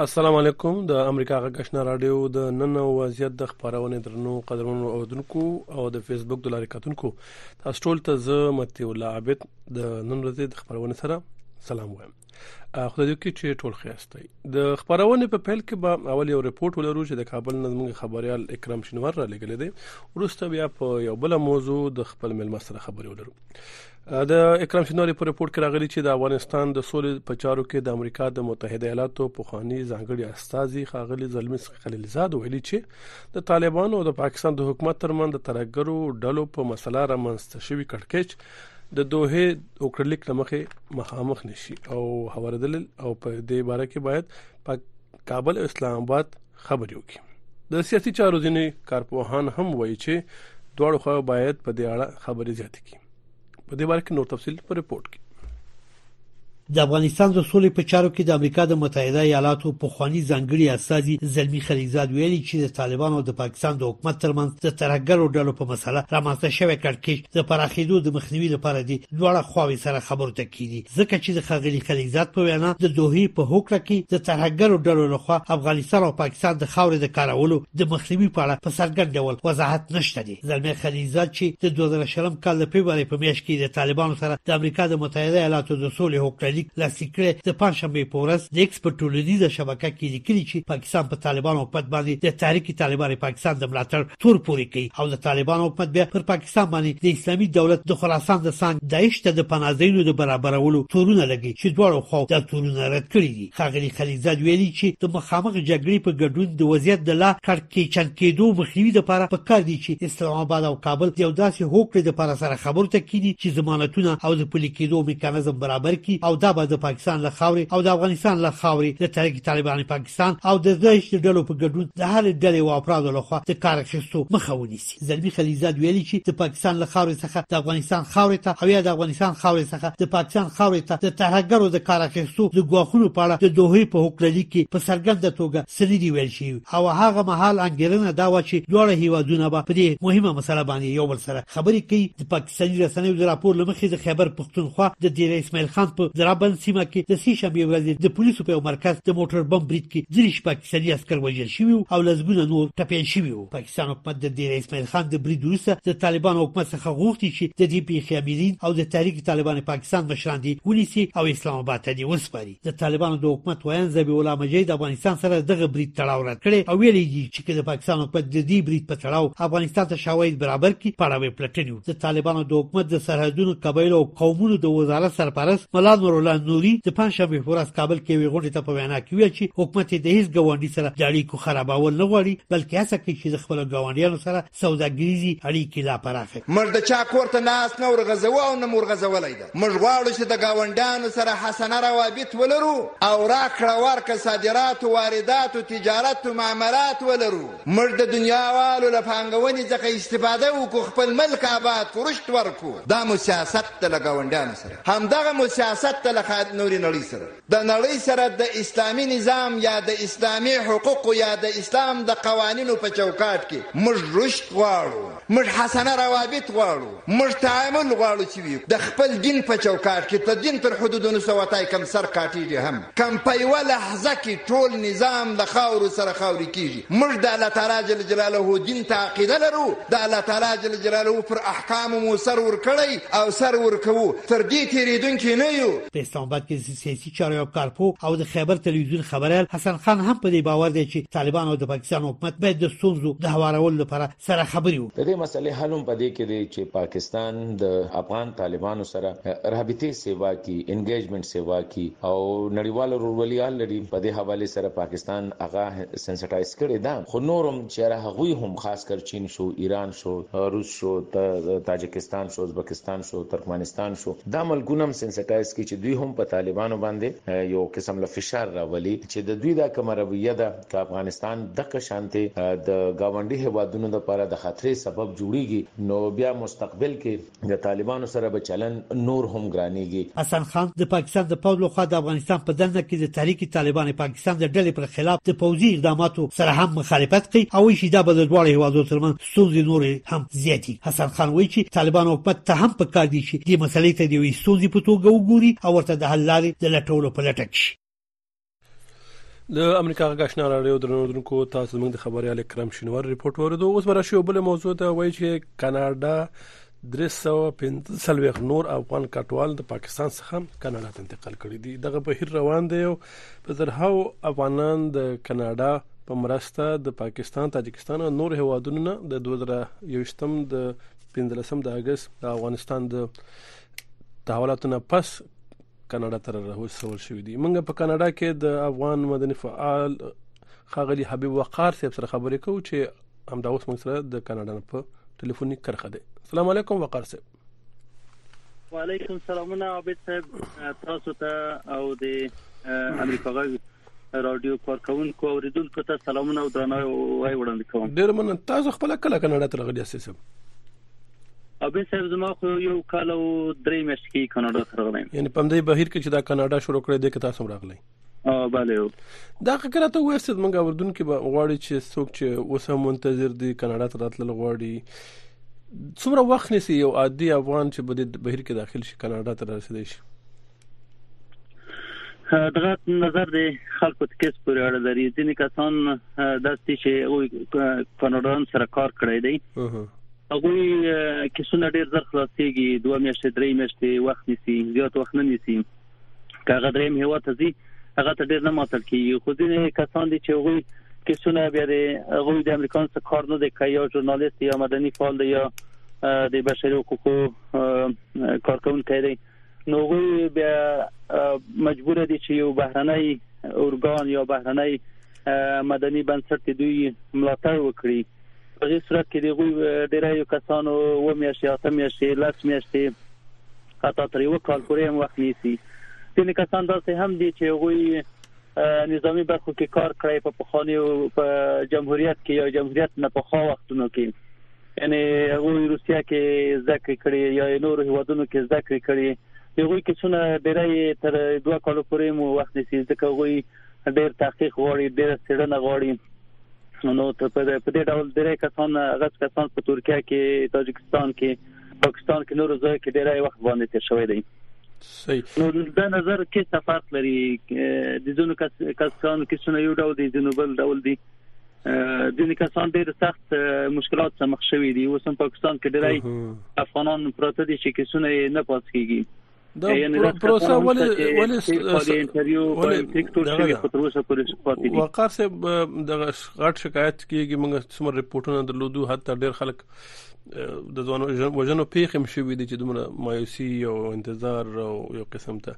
السلام علیکم د امریکا غږشنا رادیو د نن وضعیت د خبرونه درنو قدرونو او دونکو او د فیسبوک د لارې کتونکو تاسو ټول ته زه متي الله عابد د نن ورځې د خبرونه سره سلام وایم خدای دې وکړي چې ټول خیرسته وي د خبرونه په پیل کې به اول یو رپورت ولرو چې د کابل نه زموږ خبريال اکرام شنوار را لګل دي ورسته بیا په یو بل موضوع د خپل ملما سره خبرې ولرو د اکرام شنواری په رپورت کې راغلي چې د افغانستان د سولې په چارو کې د امریکا د متحده ایالاتو پخوانی ځانګړي استاذي خاغلی زلمی خلیلزاد ویلي چې د طالبانو او د پاکستان د حکومت ترمن د ترګرو ډلو په مسله رامنځته شوی کړکېچ د دوه اوکړلیک لمخې مخامخ نشي او هواردل او په دې باره کې باید په کابل او اسلام آباد خبرې وکړي د سیاسي چارو ځینې کارپوهان هم وایي چې دواړو خواو باید په دې اړه خبرې زیاتې کړي په دې باره کې نور تفصيل په رپورت کې د افغانستان د سولې په چارو کې د امریکا د متحده ایالاتو پخوانی ځانګړي استازي زلمی خلیلزاد ویلي چې د طالبانو او د پاکستان د حکومت ترمنځ د ترهګرو ډلو په مسله رامنځته شوی کړکېچ د پراخېدو د مخنیوي لپاره دي دواړه خواوې سره خبرو ته کینی ځکه چې د خغلی خلیلزاد په وینا د دوه په هوکړه کې د ترهګرو ډلو لخوا افغانستان او پاکستان د خاورې د کارولو د مخنیوي په اړه په څرګند ډول وضاحت نشته زلمی خلیلزاد چې د 2020 کال د فبرورۍ په میاشت کې د طالبانو سره د امریکا د متحده ایالاتو د سولې هوکړه لیک لاسلیک کړی د پنځشنبې په ورځ د ایکس په ټولنیزه شبکه کې لیکلي چې پاکستان په طالبانو حکومت باندې د تحریک طالبان پاکستان د ملاتړ تور پوري کوي او د طالبانو حکومت بیا پر پاکستان باندې د اسلامي دولت د خراسان د سان داعش ته د پناځینو د برابرولو تورونه لګي چې دواړو خو دا تورونه رد کړی دي ښاغلي خلیلزاد ویلي چې د مخامخ جګړې په ګډون د وضعیت د لا کړکېچن کېدو مخنیوي لپاره په کار دي چې اسلام آباد او کابل د یو داسې هوکړې لپاره سره خبرو ته کینی چې ضمانتونه او د پلي کېدو میکانیزم برابر کړي او دا به د پاکستان له خاورې او د افغانستان له خاورې د تحریک طالبان پاکستان او د داعش د ډلو په ګډون د هرې ډلې او افرادو لخوا د کار اخیستو مخه ونیسي زلمي خلیلزاد ویلي چې د پاکستان له خاورې څخه د افغانستان خاورې ته او یا د افغانستان خاورې څخه د پاکستان خاورې ته د ترهګرو د کار اخیستو د ګواښونو په اړه د دوحې په هوکړه لیک کې په څرګنده توګه څه نه دي ویل شوي او هغه مهال انګېرنه دا وه چې دواړه هیوادونه به په دې مهمه مسله باندې یو بل سره خبرې کوي د پاکستاني رسنیو د راپور له مخې د خیبر پښتونخوا د ډیر اسماعیل خان په درابند سیمه کې د سې شنبې ورځې د پولیسو په یو مرکز د موټر بم برید کې دریش پاکستاني عسکر وژل شوي او لسګونه نور ټپیان شوي پاکستان حکومت د ډیر اسماعیل خان د برید وروسته د طالبان حکومت څخه غوښتي چې د دې پیښې امیرین او د تحریک طالبان پاکستان مشران دي ونیسي او اسلام آباد ته دي وسپاري د طالبانو د حکومت ویاند ذبی الله مجید افغانستان سره دغه برید تړاو رد کړي او ویلي دي چې د پاکستان حکومت د دې برید په تړاو افغانستان ته شواهد برابر کړي پړاوې پلټنې د طالبانو د حکومت د سرحدونو قبایلو او قومونو د وزارت سرپرست ملا نورالله نوري د پنجشنبې په ورځ کابل کې یوې غونډې ته په وینا کې ویل چې حکومت د هیڅ ګاونډي سره د اړیکو خرابول نه غواړي بلکې هڅه کوي چې د خپلو ګاونډیانو سره سوداګریزي اړیکې لا پراخې موږ د چا کور ته ناست نه ورغځوو او نه مو ورغځولی ده موږ غواړو چې د ګاونډیانو سره حسنه روابط ولرو او راکړه ورکړه صادراتو وارداتو تجارت معاملات ولرو موږ د دنيا والو له پانګونې څخه استفاده وکړو خپل ملک آباد کړو رشت ورکړو دا مو سياست ده له ګاونډيانو سره هم دغه مو سياست ده له نورې نړۍ سره د نړۍ سره د اسلامي نظام يا د اسلامي حقوقو يا د اسلام د قوانينو په چوکاټ کې موږ رشت غواړو موږ حسنه روابط غواړو موږ تعامل غواړو چې وي د خپل دین په چوکاټ کې ته دین تر حدودو نه سوتای کم سر قاټیږي هم کم په یوه لحظه کې ټول نظام له خاورو سره خاورې کیږي موږ د الله تعالی جل جلاله دین ته عقیده لرو د الله تعالی جل جلاله پر احکامو مو سر ورکړی او سر ورکوو تر دې تیریدونکي نه یو په اسلام آباد کې سیاسي چارواکو کارپو او د خیبر تلویزیون خبریال حسن خان هم په دې باور دی چې طالبان او د پاکستان حکومت باید د ستونزو د هوارولو لپاره سره خبرې وکړي. د دې مسئلې حل هم په دې کې دی چې پاکستان د افغان طالبانو سره رابطې سېوا کړي، انګېجمنټ سېوا کړي او نړیوال ورورولي الرډي په دې حوالې سره پاکستان هغه سنسټایز کړې ده خو نور هم چې یاره هغوی هم خاص کر چین شو، ایران شو، روس شو، تاجکستان شو، ازبکستان شو، ترکمانستان شو دا ملکونه هم سنسټایز کړي چې دوی هم په طالبانو باندې یو قسم له فشار راولي چې د دوی دا کومه رویه ده که افغانستان دغه شانتې د ګاونډي هېوادونو لپاره د خطرې سبب جوړېږي، نو بیا مستقبل کې د طالبانو سره به چلند نور هم ګرانېږي. حسن خان د پاکستان د پوځ له خوا د افغانستان په دننه کې د تحریک طالبان پاکستان د ډلې پر خلاف د پوځي اقداماتو سره هم مخالفت کوي او وایي چې دا به د دواړو هېوادو ترمنځ ستونزې نورې هم زیاتې کړي. حسن خان وایي چې طالبان حکومت ته هم پکار دي چې دې مسئلې ته د یوې ستونزې په توګه وګوري او ورته د حل لارې د لټولو په لټه کې شي. د امریکا غږشنا راډیو درنوونکو تاسو موږ د خبريال کرم شنوار رپورت وردو اوس برا شو بل موضوع ته وایي چې کاناډا 315 نور افغان کټوال د پاکستان څخه کاناډا ته انتقال کړي دي دغه بهیر روان دی او په زرهاو افغانان د کاناډا په مرسته د پاکستان، تاجکستان او نور هوادونو نه د 2021م د 15 د اگست د افغانستان د تحولاتو نه پس کاناډا ته راوستول شوې دي موږ په کاناډا کې د افغان مدني فعال خاغلی حبیب وقار صاحب سره خبرې کوو چې همدا اوس موږ سره د کاناډا په ټلیفوني کرخه ده السلام علیکم وقار صاحب وعلیکم سلامونه عابد صاحب تاسو ته او د امریکا غږ رادیو کارکونکو او ریدونکو ته سلامونه او درناوی وړاندې کوم ډیر مننه تاسو خپل کله کاناډا ته راغلی یاست صاحب ابي صاحب زما خو یو کال او درې میاشتې کې کاناډا ته راغلم یعنی په دې بهیر کې چې دا کاناډا شروع کړې ده کې تاسو راغلی او bale دا خبره ته وایست مونږ اوردون کې غواړي چې څوک چې اوس هم منتظر دي کاناډا ته راتلل غواړي څومره وخت نیسي یو عادي افغان چې په دې بهیر کې داخل شي کاناډا ته رسیدي شي دغه نظر دی خلکو ته کیس پورې اړه لري ځینې کسان داسې چې او کاناډان سره کار کړی دی هغه کیسونه ډیر زر خلاصيږي دوه میاشتې درې میاشتې وخت نیسي زیات وخت نه نیسي کاغه دریم هوا ته ځي هغه ته ډیر نه ماتل کیږي خو ځینې کسان دي چې هغه کیسونه بیا د هغه د امریکان سره کار نه دی کوي یا ژورنالیست یا مدني فعال دی یا د بشري حقوقو کارکونکي دی نو هغوی بیا مجبور دي چې یو بهرنۍ اورګان یا بهرنۍ مدني بنسټ ته دوی ملاتړ وکړي په دې صورت کې د غوي ډیری کسانو و میاشتې اته میاشتې لس میاشتې حتی تر یو کال پورې هم وخت نیسي ځینې کسان داسې هم دي چې غوي نظامی برخو کې کار کړی په پخوانی په جمهوریت کې یا جمهوریت نه په خو وختونو کې یعنی هغه روسیا کې ذکر کړی یا نور هیوادونو کې ذکر کړی یوه کې څونه ډیرې تر دوه کالو پورې مو وخت نسی ځکه وی ډیر تحقیق غواړي ډیر څېړنه غواړي نو ته په دې ډول ډیرې کسان غږ کسان په ترکیه کې تاجکستان کې پاکستان کې نورو ځای کې ډیری وخت باندې تیر شوی دی صحیح نو دا نظر کې څه فرق لري د ځینو کسانو کې څونه یو ډول دي ځینو بل ډول دي ځینې کسان ډېر سخت مشکلات سره مخ شوي دي اوس هم پاکستان کې ډېری افغانان پراته دي چې کیسونه نه پاتېږي دا پروسه ولې ولې د انټرویو ولې ټیکټور شوی خو تر اوسه پورې پاتې دي وقار صاحب د غټ شکایت کیږي موږ څومره رپورټونه درلودو حتی ډیر خلک د ځوانو وژنو پیښم شوې دي چې دومره مایوسی او انتظار او یو قسم ته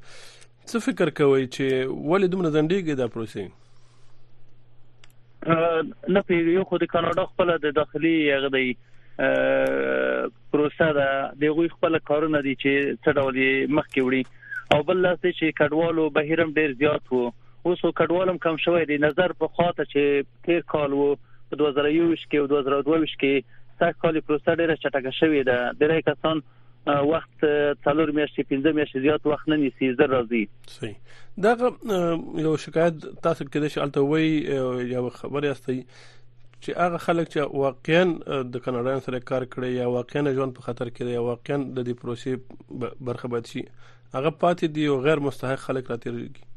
څه فکر کوي چې ولې دومره ځنډېږي دا پروسه نه پیږي یو خو د کاناډا خپل د داخلي هغه دی پروسه ده د غوي خپل کارونه دي چې څه ډول یې مخ کې وړي او بل لاس چې کډوالو بهیرم ډیر زیات وو اوس کډوالم کم شوی دی نظر په خاطر چې تیر کال وو په 2021 کې او 2022 کې سږ کال پروسه ډیره چټکه شوې ده ډیری کسان وخت څلور میاشتې پنځه میاشتې زیات وخت نه نیسي زر راځي صحیح دا یو شکایت تاسو کې د شالته وی یو خبر یاستئ چې هغه خلک چې واقعا د کاناډایان سره کار کړي یا واقعا ژوند په خطر کې دی یا واقعا د دې پروسې برخه باید شي هغه پاتې دی او غیر مستحق خلک راتیریږي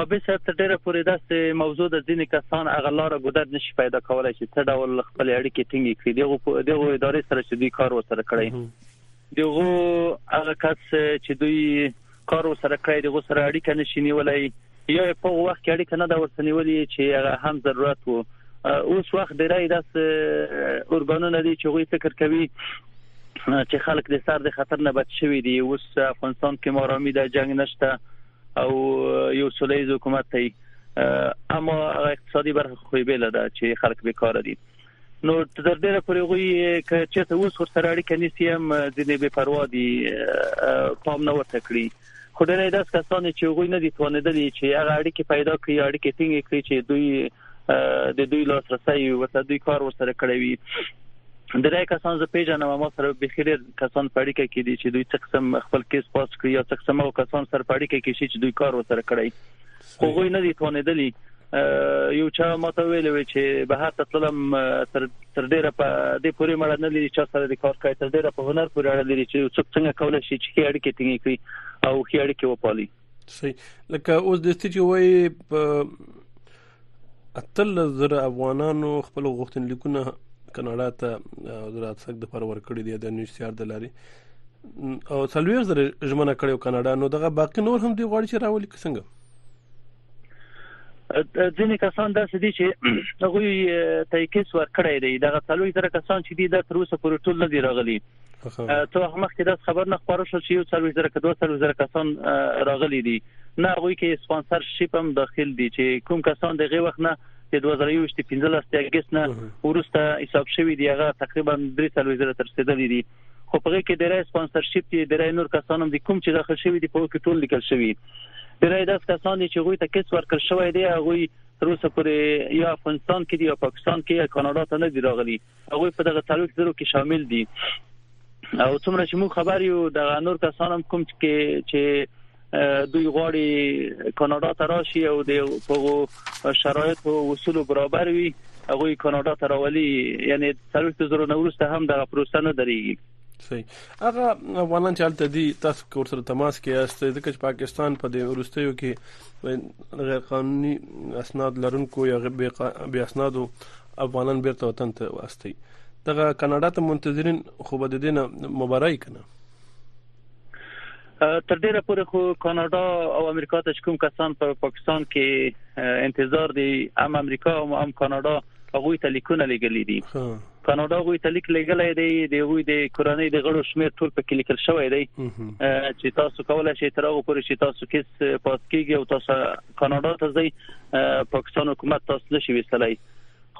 او به صاحب تر ډیره پورې داسې موضوع د ځینې کسان هغه لار ګودر نشي پیدا کولای چې څه ډول خپل اړیکې ټینګې کړي دغه دغه ادارې سره چې دوی کار وسره کړی دغه هغه کس چې دوی کار وسره کړی دغه سره اړیکه نشي نیولای یا یې په هغه وخت کې اړیکه نه دا ورته نیولې چې هغه هم ضرورت وو اوس وخت ډیری داس اورګانونه دي چې غوي فکر کوي چې خلک د سر د خطر نه بچ شوی دي اوس افغانستان کې مارامي د جنگ نشته او یو سولې حکومت دی اما اقتصادي برخه خو به لده چې خلک بیکار دي نو تر ډیره پورې غوي چې ته اوس ور سره اړیکه نیسي هم ځینې بې پروا دي پام نه ورته کړی خو ډېری داسې کسان دي چې هغوی نه دي توانېدلي چې هغه اړیکې پیدا کړي یا اړیکې ټینګې کړي چې دوی د دوی لاسرسی وي ورته دوی کار ورسره کړی وي ډېری کسان زه پیژنم ما سره به خیر کسان په اړیکه کې دي چې دوی څه قسم خپل کیس پاس کړی یا څه قسم او کسان سره په اړیکه کې شي چې دوی کار ورسره کړی خو غوي نه دي توانېدلي یو چا ماته ویل وی چې به هر تطلم تر تر ډیره په دې پوري مړ نه لري چې سره د کار کوي تر ډیره په هنر پوري اړه لري چې څوک څنګه کولای شي چې اړیکې ټینګې کړي او خې اړیکې وپالي صحیح لکه اوس د ستې چې وای په اتل زره افغانانو خپل غوښتنلیکونه کاناډا ته د راتګ د پر ورکړې دی د نیوسیار د لاري او څلويخ زره ژمنه کړو کاناډا نو دغه باقی نور هم دی غواړي چې راولي څنګه ځینې کسان داسې دي چې هغه ته یې کیس ورکړی دی دغه څلوي زره کسان چې دي د تر اوسه پورې ټول نه دی راغلي ته هغه مخکې دا خبر نه خبره شو چې یو څلوي زره کډو څلوي زره کسان راغلي دي نه هغه کې سپانسرشپ هم داخل دي چې کوم کسان دغه وخت نه د 2020 د 15 اگست نه ورسته حساب شوی دی هغه تقریبا 300 زره تر رسیدلې دي خو په کې د رای سپانسرشپ دي د رای نور کسانو د کوم چې داخل شوی دی په کې ټول لیکل شوی د رای داس کسان دي چې غوي ته کیس ورکړ شوی دی هغه تر اوسه پورې یا افغانستان کې دی یا پاکستان کې یا کاناډا ته نه دی راغلی هغوی په دغه څلور زرو کې شامل دي او څومره چې موږ خبر یو د نور کسان هم کوم چې چې دوی غواړي کاناډا ته راشي او د هغو شرایط او اصول برابر وي هغه کاناډا ته راولي یعنی څلور زرو نورسته هم د پروسه نه درېږي صحیح هغه افغانان چې حالت دي تاسو کور سره تماس کې یاست ځکه چې پاکستان په دې ورستیو کې غیر قانوني اسناد لرونکو یا بې اسنادو افغانان بیرته وطن ته واستي دغه کاناډا ته منتظرین خو به د دې نه مبارای کنه تر ډیره پورې خو کاناډا او امریکا ته کوم کسان په پا پاکستان کې انتظار دي هم امریکا او هم کاناډا هغه ته لیکونه لګلې دي کاناډا غوي ته لیک لګلې دی د غوي د کورنۍ د غړو شمیر ټول په کې لیکل شوی دی چې تاسو کولای شئ تر هغه پورې چې تاسو کیس پاس کیږي او تاسو کاناډا ته ځئ پاکستان حکومت تاسو نشي وستلای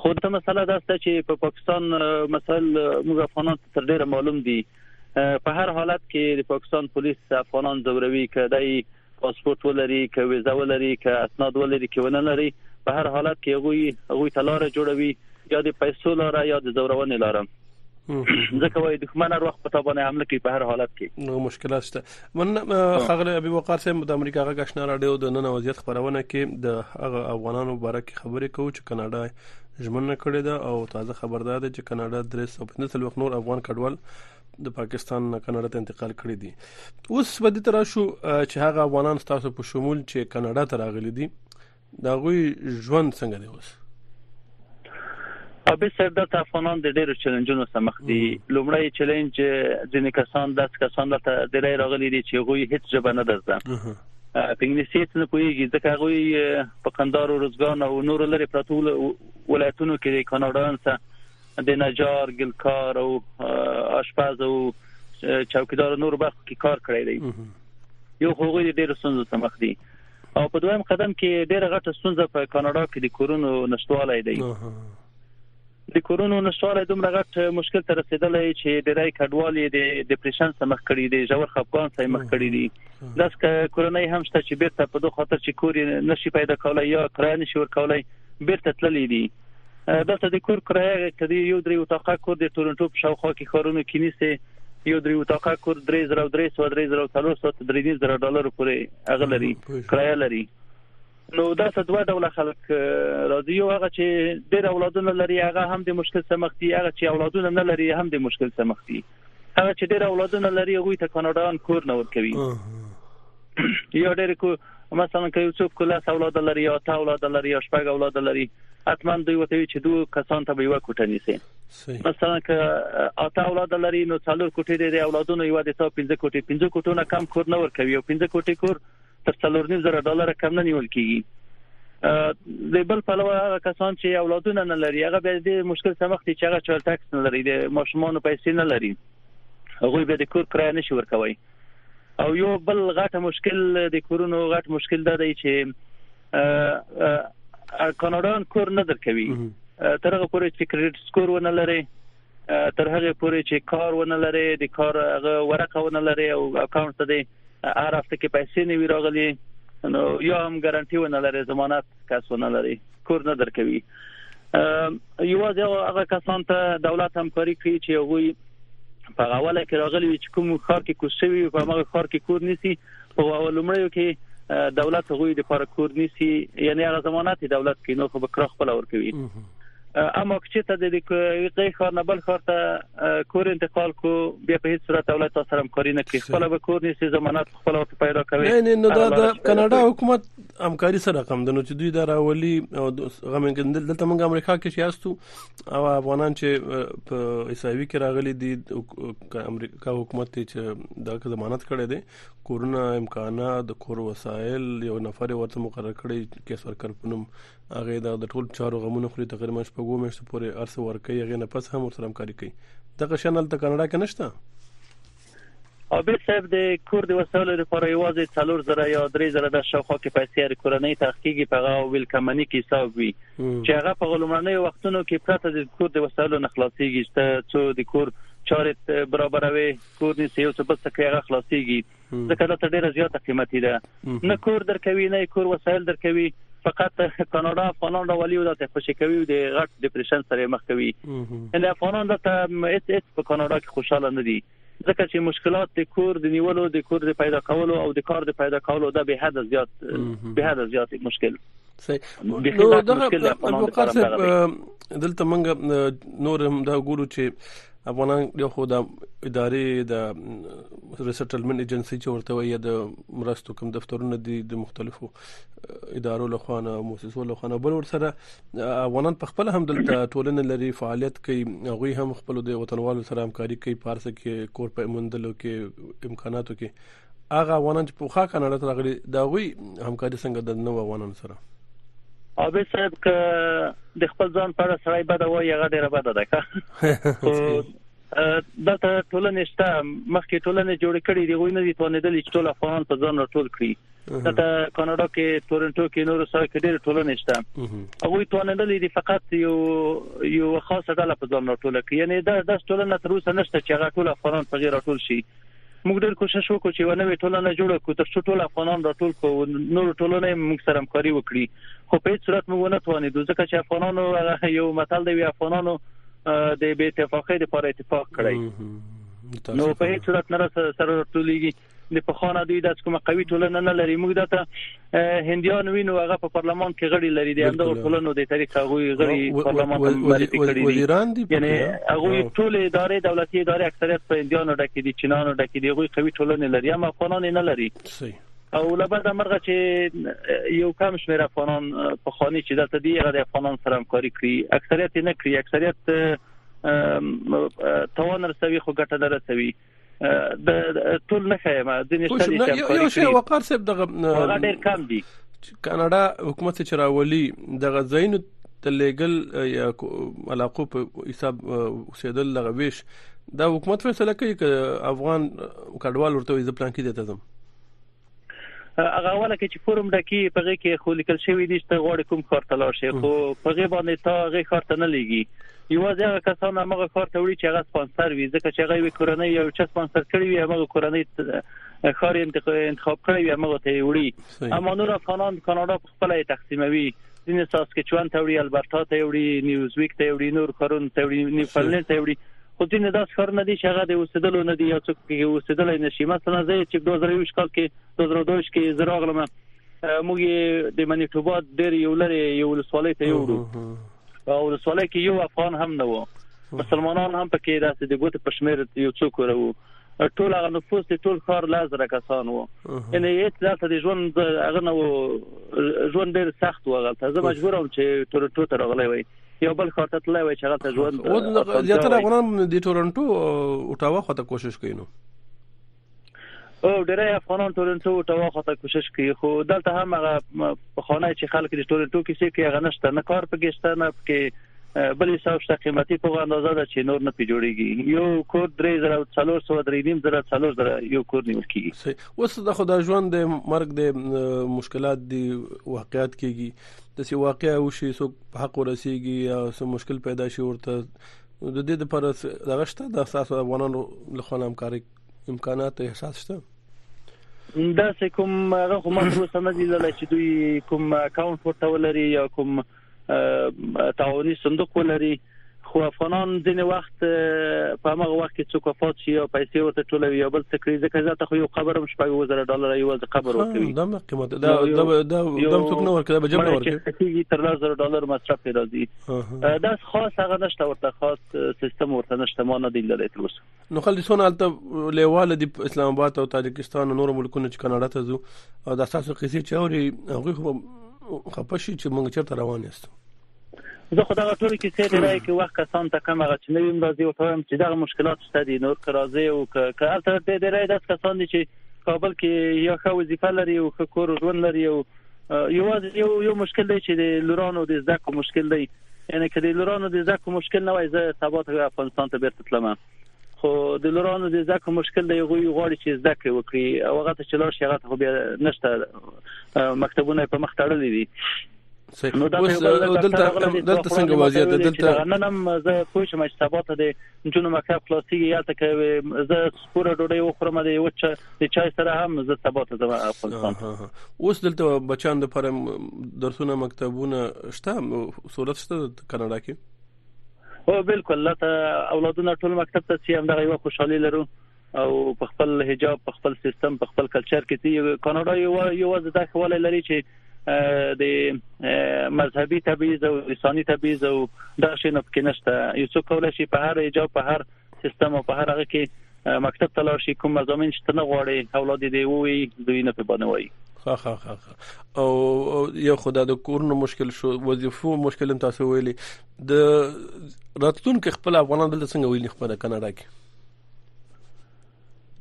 خو دا مسله دا ست چې په پاکستان مسل موږ افغانان تر ډیره معلوم دي په هر حالت کې د پاکستان پولیس افغانان زوروي کړي پاسپورت ولري که ویزه ولري که اسناد ولري که ونه لري په هر حالت کې هغوی هغوی ته لار جوړوي یا د پیسو لار یا د زورونې لار ځکه وایي دښمن هر وخت په تا باندې حمله کوي په هر حالت کې نو مشکلات شته من خغله ابي وقار صاحب د امریکا غږ آشنا رادیو د نن وضعیت خبرونه کې د هغه افغانانو باره کې خبرې کوو چې کاناډا ژمنه کړې ده او تازه خبردار ده چې کاناډا 315 نور افغان کډوال د پاکستان نه کاناډا ته انتقال کړی دي اوس به د تراشو چې هغه افغانان تاسو په شمول چې کاناډا ته راغلي دي دا غوي ژوند څنګه دی اوس به سر د افغانان د ډیرو چیلنجونو سره مخ دي لومړی چیلنج ځینې کسان د کسان ته د لای راغلي دي چې غوي هیڅ ژبه نه درځه په انګلیسي څه نه کوي ځکه غوي په قندارو روزګان او نور لري پروتول ولایتونو کې د کاناډا سره د نجار، ګلکار او آشپز او چوکیدار نور برخو کې کار کړی دی یو هغوی د ډېر ستونزو سره مخ دي او په دویم قدم کې ډېر غټه ستونزه په کاناډا کې د کورونو نشټوالی دی د کورونو نشټوالی دومره غټ مشکل تر رسیدلی چې ډېری کډوالي د ډیپریشن سره مخ کړي دي ژور خپګان سره مخ کړي دي داس کورنۍ هم شته چې بیرته په دوه خاطر چې کور نشي پیدا کولای یا کرایه نشي ورکولای بیرته تللی دي دلته د کور کرایه کدی یو درې اتاقه کور د ټورنټو په شاوخوا کې ښارونو کې نیسي یو درې اتاقه کور 3300 ډالر پورې هغه لري کرایه لري نو دا څه دوه ډول خلک راځي یو هغه چې ډېر اولادونه لري هغه هم د مشکل سره مخ دي هغه چې اولادونه نه لري هم د مشکل سره مخ دي هغه چې ډېر اولادونه لري هغه ته کاناډایان کور نه ورکوي یا ډېر کو مثلا که یو څوک کله اولاد لري یا تا اولاد لري یا شپږ اولاد لري حتما دوی وته چې دوه کسان ته به یو کوټه نیسي مثلا که اته اولاد لري نو څلور کوټې د اولادونو یو د تا 15 کوټې 15 کوټو نه کم کور نه ورکوي او 15 کوټې کور تر څلور نیم زره ډالر کم نه نیول کیږي د بل په لور هغه کسان چې اولادونه نه لري هغه به د مشکل سره مخ دي چې هغه چارټ ټاکس نه لري د ماشومان پیسې نه لري هغه به د کور کرایه نشي ورکوي او یو بل غټ مشکل د کورونو غټ مشکل دا دی چې کاناډان کور نه درکوي تر هغه پورې چې کریډټ سکور ونه لري تر هغه پورې چې کار ونه لري د کار هغه ورقه ونه لري او اکاونټ ته هر هفته کې پیسې نه وی راغلي نو یا هم ګارانټي ونه لري ضمانت کس ونه لري کور نه درکوي یوازې هغه کسان ته دولت همکاري کوي چې هغه په اوله کې راغلي چې کوم خار کې کوشوي په هغه خار کې کور نيسي په اولمړیو کې دولت غوي د خار کور نيسي یعنی هغه ضمانت دولت کې نو خو به کړه خپل ور کوي اما که چېرته د دې ښار نه بل ښار ته کور انتقال کو بیا په هیڅ صورت اولاد تاسو سره همکاري نه کوي خپل به کور نیسي ضمانت خپل ورته پیدا کوي نه نه نو دا د کاناډا حکومت همکاري سره رقم د نو چې دوی دا راولي او غمن دلته موږ امریکا کې شیاستو او افغانان چې په ایساوي کې راغلي دي امریکا حکومت چې دا ضمانت کړي دي کورونه امکانات د کور وسایل یو نفر ورته مقرر کړي کیس ورکر پنوم هغه دا د ټول چارو غمونه خوري تقریبا شپږو میاشتو پورې ارسه ورکي هغه نه پس هم ورسره همکاري کوي دغه شنل ته کاناډا کې نشته عابد صاحب د کور د وسایلو لپاره یوازې څلور زره یا درې زره د شاوخوا کې پیسې هر کورنۍ تحقیقي په هغه ویل کمنی کې حساب وي چې هغه په غلمړنۍ وختونو کې پرته د کور د وسایلو نه خلاصيږي چې څو د کور چارې برابروي کور نسی یو څه بل څه کې هغه خلاصيږي ځکه دا ته ډیره زیاته قیمتي ده نه کور درکوي نه کور وسایل درکوي فقط کاناډا افغانان راولي او دته خوشی کوي او د غټ ډیپریشن سره مخ کوي ان افغانان دته اس اس په کاناډا کې خوشاله نه دي ځکه چې مشکلات د کور د نیولو د کور د پیدا کولو او د کار د پیدا کولو د به حد زیات به حد زیات مشکل نو دا ادوکات صاحب دلته موږ نور هم دا ګورو چې افغانان یو خو د ادارې د ریسټلمنټ ایجنسی چې ورته وایي د مرستو کوم دفترونه دي د مختلفو ادارو له خوانه موسسو له خوانه بل ور سره افغانان په خپل هم دلته ټولنه لري فعالیت کوي هغه هم خپل د وطنوالو سره همکاري کوي پارسه کې کور په مندلو کې امکاناتو کې هغه افغانان چې پوخا کاناډا ته راغلي دا غوي همکاري څنګه د نو افغانانو سره او به صاحب ک د خپل ځان په اړه سړی بد وایي هغه ډیره بد ده که دلته ټولنې شته مخکې ټولنې جوړ کړي دی غوښنه دي توانېدل چې ټول افغانان په ځان راټول کړي دلته کاناډا کې تورنټو کې نور سره کې ډېر ټولنې شته هغه توانېدل دي فقط یو یو خاصه ډله په ځان راټول کړي یعنی دا د ټولنه تر اوسه نشته چې هغه ټول افغانان په غیر راټول شي موږ ډېر کوشش وکړو چې یو نوې ټولنه جوړه کړو ترڅو ټول افغانان راټول کړو نور ټولنه موږ سره همکاري وکړي خو په هیڅ صورت موږ نه توانیدو ځکه چې افغانانو یو متل دی افغانانو د بې اتفاقۍ لپاره اتفاق کړی نو په هیڅ صورت نه سره راټولېږي د پخوانه دوی د کومه قوي ټولنه نه لري موږ دته هندیان وینو هغه په پارلمان کې غړي لري د اندو ټولنو د طریق هغه غړي پارلمان ته معرفي کړي دي یعنی هغه ټول ادارې دولتي ادارې اکثریت په هندیانو ډکې دي چینانو ډکې دي هغه قوي ټولنې لري اما افغانان نه لري او لبد مرغه چې یو کم شمیر افغانان په خاني چې دلته دی هغه د افغانان سره همکاري کوي اکثریت نه کوي اکثریت توان رسوي خو ګټه نه رسوي د ټول نه خیمه د نشته دي چې یو شی وقار صاحب دغه ډېر کم دي کاناډا حکومت چې راولي د غزاینو تلګل یا علاقو په حساب اوسېدل لغه ویش دا حکومت فیصله کوي چې افغان کډوال ورته یې ځپلان کې دي تاسو هغه اوله کې چې فورم ډکی په غي کې خو لیکل شوی دی چې غواړي کوم کار ته لاړ شي خو په غي باندې تا غي کار ته نه لګي یوازې هغه کسان هغه کار ته وړي چې هغه سپانسر وي ځکه چې هغه وی کورنۍ یو چا سپانسر کړی وي هغه کورنۍ خاري انتخاب کړی وي هغه ته وړي اما نور افغانان کاناډا په خپله یې تقسیموي ځینې ساسکچوان ته وړي البرټا ته وړي نیوزویک ته وړي نور خرون ته وړي نیوفلنډ ته وړي خو ځینې داس خرونه دي چې هغه د اوسېدلو نه دي یا څوک کې اوسېدلای نشي مثلا زه چې 2020 کال کې 2022 کې زراغلم موږ د منیټوبا ډېر یو لري یو لسوالې ته یو وړو او ولسوالۍ کې یو افغان هم نه و مسلمانان هم پکې داسې د ګوت پښمیر یو څوک ورو ټول هغه نفوس د ټول ښار لازره کسان وو ان هیڅ داسې د ژوند هغه نو ژوند ډیر سخت و غلطه زه مجبور وم چې ټورنټو ته راغلی وای یو بل خاطر ته تللی وای چې هغه ته ژوند او زیاتره افغانان د ټورنټو او ټاوا خواته کوشش کوي نو او ډیری افغانان ټورنټو ته واخته کوشش کوي خو دلته هم هغه په خانه چې خلک د ټورنټو کې سي کې هغه نشته نه کار پکې شته نه پکې بل حساب شته قیمتي په اندازه ده چې نور نه پی جوړیږي یو کور 3400 درې نیم زره څلور زره یو کور نیول کیږي اوس د خدای ژوند د مرګ د مشکلات دی واقعیت کیږي د سی واقعیا او شی سو حق ورسیږي یا سو مشکل پیدا شي ورته نو د دې لپاره دغه شته د اساس افغانانو له خوا همکاري امکانات او احساس شته دا سه کوم هغه خو ما تر اوسه نه دی لیدل چې دوی کوم اکاونټ ورته ولري یا کوم تعاوني صندوق ولري خو افغانان ځینې وخت په هغه وخت کې څوک وفات شي او پیسې ورته ټولوي یا بل څه کوي ځکه زه ته خو یو قبر هم شپږ وزره ډالر یو ځل قبر ورکوي دا قیمت دا دا دا څوک نه ورکړي به جمع ورکړي تر لاسه ډالر مصرف راځي دا خاص هغه نشته ورته خاص سیستم ورته نشته ما نه دی لیدلی تر اوسه نو خل دي سونه الته لیواله دی اسلام آباد او تاجکستان نور ملکونه چې کاناډا ته ځو او د تاسو قصې چوري هغه خو خپشي چې موږ چرته روان یاستو زه خو دغه ټول کې څه دی کې وخت کسان ته کم هغه چې نوی مرضی او ته هم چې دغه مشکلات شته دي نور کرازي او که البته دې دی راي داس کسان دي چې کابل کې یا ښه وظیفه لري او ښه کور ژوند لري او یوازې یو یو مشکل دی چې د لورانو د زده کړو مشکل دی یعنی که د لورانو د زده کړو مشکل نه وای زه تبات افغانستان ته بیرته تلم خو د لورانو د زده کړو مشکل دی غوي غواړي چې زده کړې وکړي او هغه ته چې لار شي هغه ته خو بیا نشته مکتبونه په مخ تړلې دي نو دا دلته دلته څنګه وضعیت دلته نن هم زه پوه شم چې سبا ته جنو مکتب خلاصيږي یا ته کوي زه سپوره ډوډۍ وخورم د یو چا د چای سره هم زه سبا ته ځم افغانستان اوس دلته بچان د پرم درسونه مکتبونه شته صورت شته کاناډا کې او بالکل لا ته اولادونه ټول مکتب ته سي هم دغه یو خوشحالي لرو او په خپل حجاب په خپل سیستم په خپل کلچر کې دی کاناډا یو یو ځدا خواله لري چې د مذهبي تبعیض او لساني تبعیض او دا شی نه پکې نشته یو څوک کولای شي په هر حجاب په هر سیستم او په هر هغه کې مکتب ته لاړ شي کوم مزامین چې نه غواړي اولاد دی وي دوی نه په باندې وایي ها ها ها او یو خدای د کورونو مشکل شو وظیفو مشکل تاسو ویلي د راتلونکو خپل افغانان دلته څنګه ویلي خپل کاناډا کې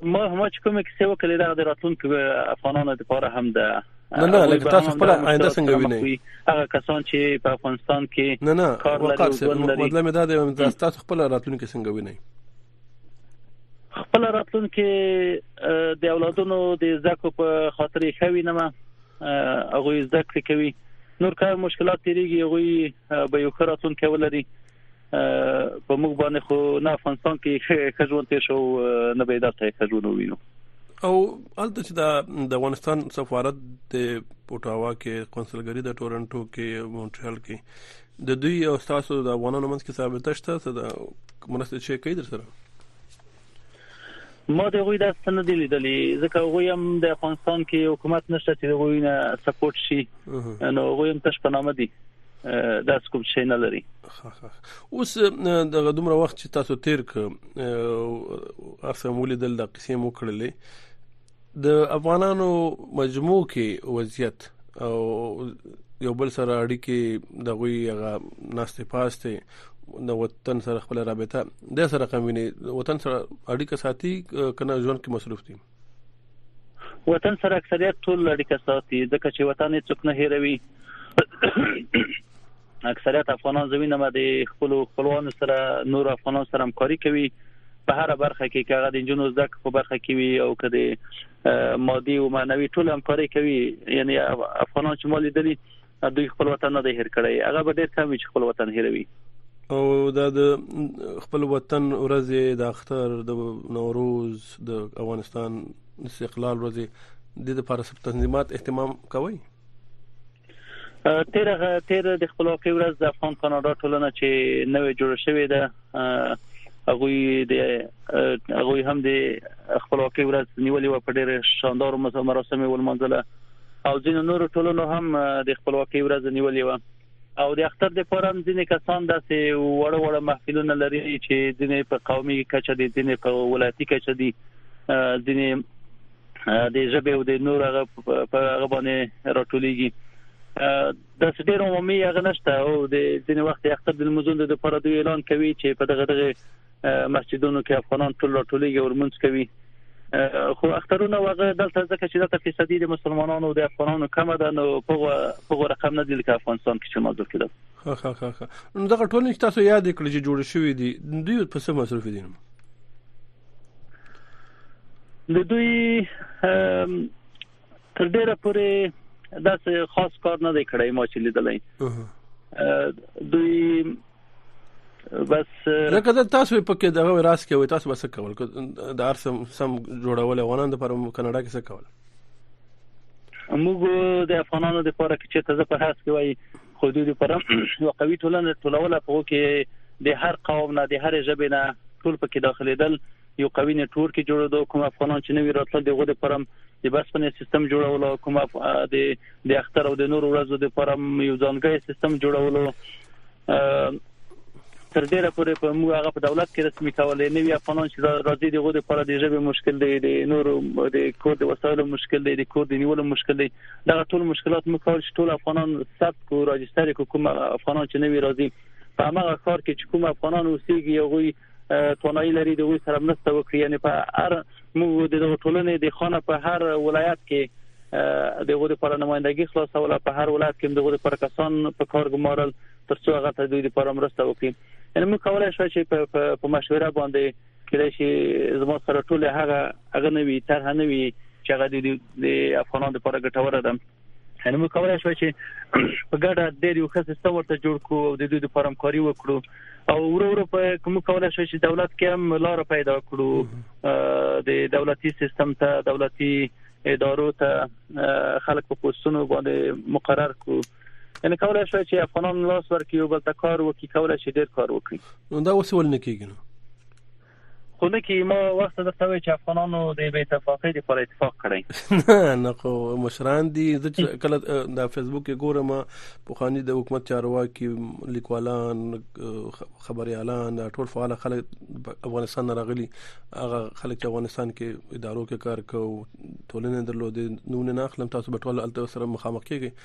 ما هم چې کومه کیسه وکړه دا د راتلونکو افغانانو لپاره هم ده نه نه لکه تاسو خپل آینده څنګه وینئ هغه کسان چې په افغانستان کې نه نه کار لري مطلب دا دی چې تاسو خپل راتلونکو څنګه وینئ خپل راتلونکو د اولادونو د زکو په خاطر یې خوي نه ما هغه زده کړې کوي نور کار مشکلات تیریږي هغه به یو خراتون کې ولري په موږ باندې خو نه افغانستان کې خجون تیر شو نه به داسې خجون وینو او البته چې دا د افغانستان سفارت د پټاوا کې قونسلګری د ټورنټو کې مونټریال کې د دوی او تاسو د افغانانو منځ کې ثابت شته څه د مرسته چې کوي در سره ما د هغوی داسې نه دی لیدلی ځکه هغوی هم د افغانستان کې حکومت نشته چې هغوی نه سپورټ شي نو هغوی هم تش په نامه دي دا کوم شي نه لري اوس د غدومره وخت چې تاسو تیر ک ارسه مولیدل د قسم وکړلې د افغانانو مجموع کې وضعیت او یو بل سره اړیکې د غوي هغه ناشته پاسته د وطن سره خپل رابطه د سره کمینه وطن سره اړیکه ساتي کنه ژوند کې مصروف دي وطن سره اکثریت ټول اړیکه ساتي ځکه چې وطن هیڅوک نه هیروي اکثریت افغانان زه وینم د خپل خپلوانو سره نور افغانان سره همکاري کوي په هر برخه کې کاغه د جنو زده په برخه کې وي او کده مادي او معنوي ټول همکاري کوي یعنی افغانان چې مالي دلی دوی خپل وطن نه دی هیر کړی هغه به ډیر کم چې خپل وطن هیروي او دا د خپل وطن ورځ د اختر د نوروز د افغانستان استقلال ورځ د لپاره تنظیمات اهتمام کوي تیر تیر د خپلواکۍ ورځ د افغان کاناډا ټولنه چې نوې جوړه شوې ده هغه د هغه هم د خپلواکۍ ورځ نیولې و په ډېر شاندار مراسم ولمنځله او ځین نور ټولنو هم د خپلواکۍ ورځ نیولې و او د اختر د پرم ځینې کسان داسې وړ وړ محفلونه لري چې ځینې په قومي کچه دي ځینې په ولایتي کچه دي ځینې د ژبې او د نور هغه په هغه باندې راټولېږي د ډېر عمومي هغه نشته او د ځینې وخت اختر د مزون د لپاره دوی اعلان کوي چې په دغه دغه مسجدونو کې افغانان ټول راټولېږي او منځ کوي خو اخترونه وغه دلته ځکه چې دلته فیصدي د مسلمانانو د افغانانو کم ده نو په په رقم نه دی لکه افغانستان کې چې موضوع کېده ها ها ها نو دغه ټول چې تاسو یاد کړی چې جوړ شوی دی دوی په څه مصرف دي د دوی تر ډیره پورې داسې خاص کار نه دی کړی ما چې لیدلای دوی بس لکه دا تاسو په کې دغه راس کې وي تاسو بس کول د ارسم سم جوړول افغانان د پر کاناډا کې څه کول موږ د افغانانو لپاره چې ته زه په هڅه کې وای خو دوی پر یو قوي ټولنه ټولوله په کې د هر قوم نه د هر ژبې نه ټول په کې داخليدل یو قوي نتورک جوړېدو کوم افغانان چې نوی راتلل دغه د پرم د بسپنې سیستم جوړولو کوم د د اختر او د نور ورځو د پرم یو ځانګړی سیستم جوړولو تر ډیره پورې په موږ هغه په دولت کې رسمي کولې نه وی افغانان چې راځي دغه د پر د ژبې مشکل دی د نور د کور د وسایلو مشکل دی د کور د نیولو مشکل دی دا ټول مشکلات مو کول چې ټول افغانان ثبت کو راجستر کو کوم افغانان چې نوی راځي په هغه کار کې چې کوم افغانان اوسېږي هغوی توانایي لري د وی سره مرسته وکړي یعنی په هر موږ د ټولنې د خانه په هر ولایت کې دغه لپاره نمائندګي خلاصه ولا په هر ولایت کې دغه لپاره کسان په کار ګمارل ترڅو هغه ته دوی لپاره مرسته وکړي یعنی موږ کولای شو چې په مشوره باندې کله چې زموږ سره ټول هغه هغه نوي طرح نوي چې هغه د افغانانو لپاره ګټوره ده یعنی موږ کولای شو چې په ګډه د یو ښه سیستم ورته جوړ کړو او د دوی د پرمکاري وکړو او ورو ورو په کوم کولای شو چې دولت کې هم لار پیدا کړو د دولتي سیستم ته دولتي ادارو ته خلک په پوسټونو باندې مقرر کړو یعنی کولای شوی چې افغانان لاس ورکړي یو بل ته کار وکړي کولای شي ډیر کار وکړي نو دا اوس ول نه کیږي نو خو نه کې ما وخت درته وی چې افغانانو د بې اتفاقۍ د پر اتفاق کړی نه نه خو مشران دي چې کله د فیسبوک کې ګورم په خاني د حکومت چارواکي لیکوالان خبريالان ټول فعال خلک افغانستان راغلي هغه خلک چې افغانستان کې ادارو کې کار کوي ټولنه درلودې نو نه اخلم تاسو به ټول الته سره مخامخ کیږئ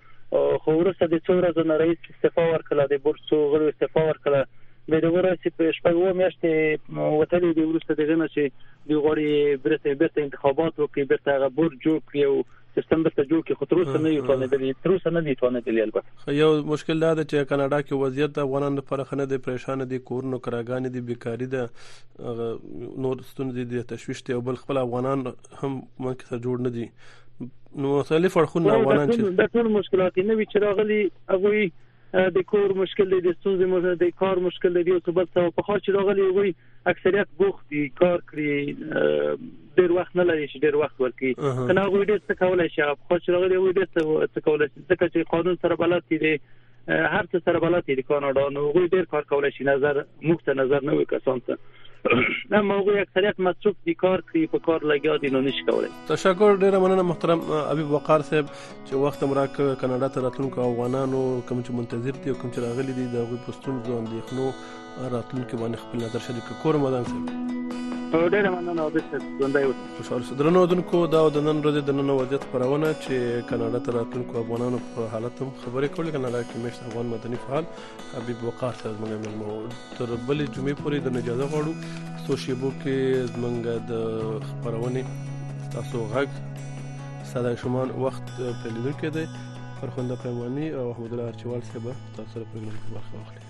خو وروسته د څو ورځو نه رئیس استعفا ورکړه د بورډ څو غړو استعفا ورکړه د دغه رئیس په شپږ و میاشتې وتلې دی وروسته دغه نه چې دی غړي برته برته انتخابات وکړي برته هغه بورډ جوړ کړي او سیستم درته جوړ کړي خو تر اوسه نه یو توانېدلی تر اوسه نه دی توانېدلی البته یو مشکل دا دی چې کاناډا کې وضعیت د افغانانو لپاره خنه دی پریشان دي کورونو کراګانې دي بیکاری ده نور ستونزې دي تشويش دي او بل خپل افغانان هم ملک سره جوړ نه دي نو مختلف اړخونه افغانان چې د ټول مشکلات نه وی چې راغلي هغه د کور مشکل دی د ستونزې مشکل دی کار مشکل دی او سبب ته په خاص چې راغلي وي اکثریت بوخت دي کار کړی ډیر وخت نه لري چې ډیر وخت ورکړي کنه هغه ډیر څه کولای شي په خاص چې راغلي وي ډیر څه کولای شي ځکه چې قانون سره بلد دي هر څه سره بلد دي کاناډا نو هغوی ډیر کار کولای شي نظر موږ ته نظر نه وي کسان ته اما هغوی اکثریت مصروف دي کار کوي په کار لګیا دي نو نشي کولای تشکر ډیر مننه محترم حبیب وقار صاحب چې وخت مو راک کاناډا ته راتلونکو افغانانو کوم چې منتظر دي کوم چې راغلي دي د هغوی پښتون ځوان دي خنو راتلونکي باندې خپل نظر شریک کړئ کور مدان صاحب ډېره مننه او بس ژوندی اوسئ خوشحال اوسئ درنو اودونکو دا د نن ورځې د نن وضعیت خپرونه چې کاناډا ته راتلونکو افغانانو په حالت هم خبرې کولې کاناډا کې مېشت افغان مدني فعال حبیب وقار صاحب زموږ مېلمه و تر بلې جمعې پورې د اجازه غواړو څو شیبو کې زموږ د خپرونې تاسو غږ ساده شومان وخت پیلیدونکې دی فرخنده پیمانی او احمد الله ارچوال صاحب تاسو سره پروګرام کې برخه واخلي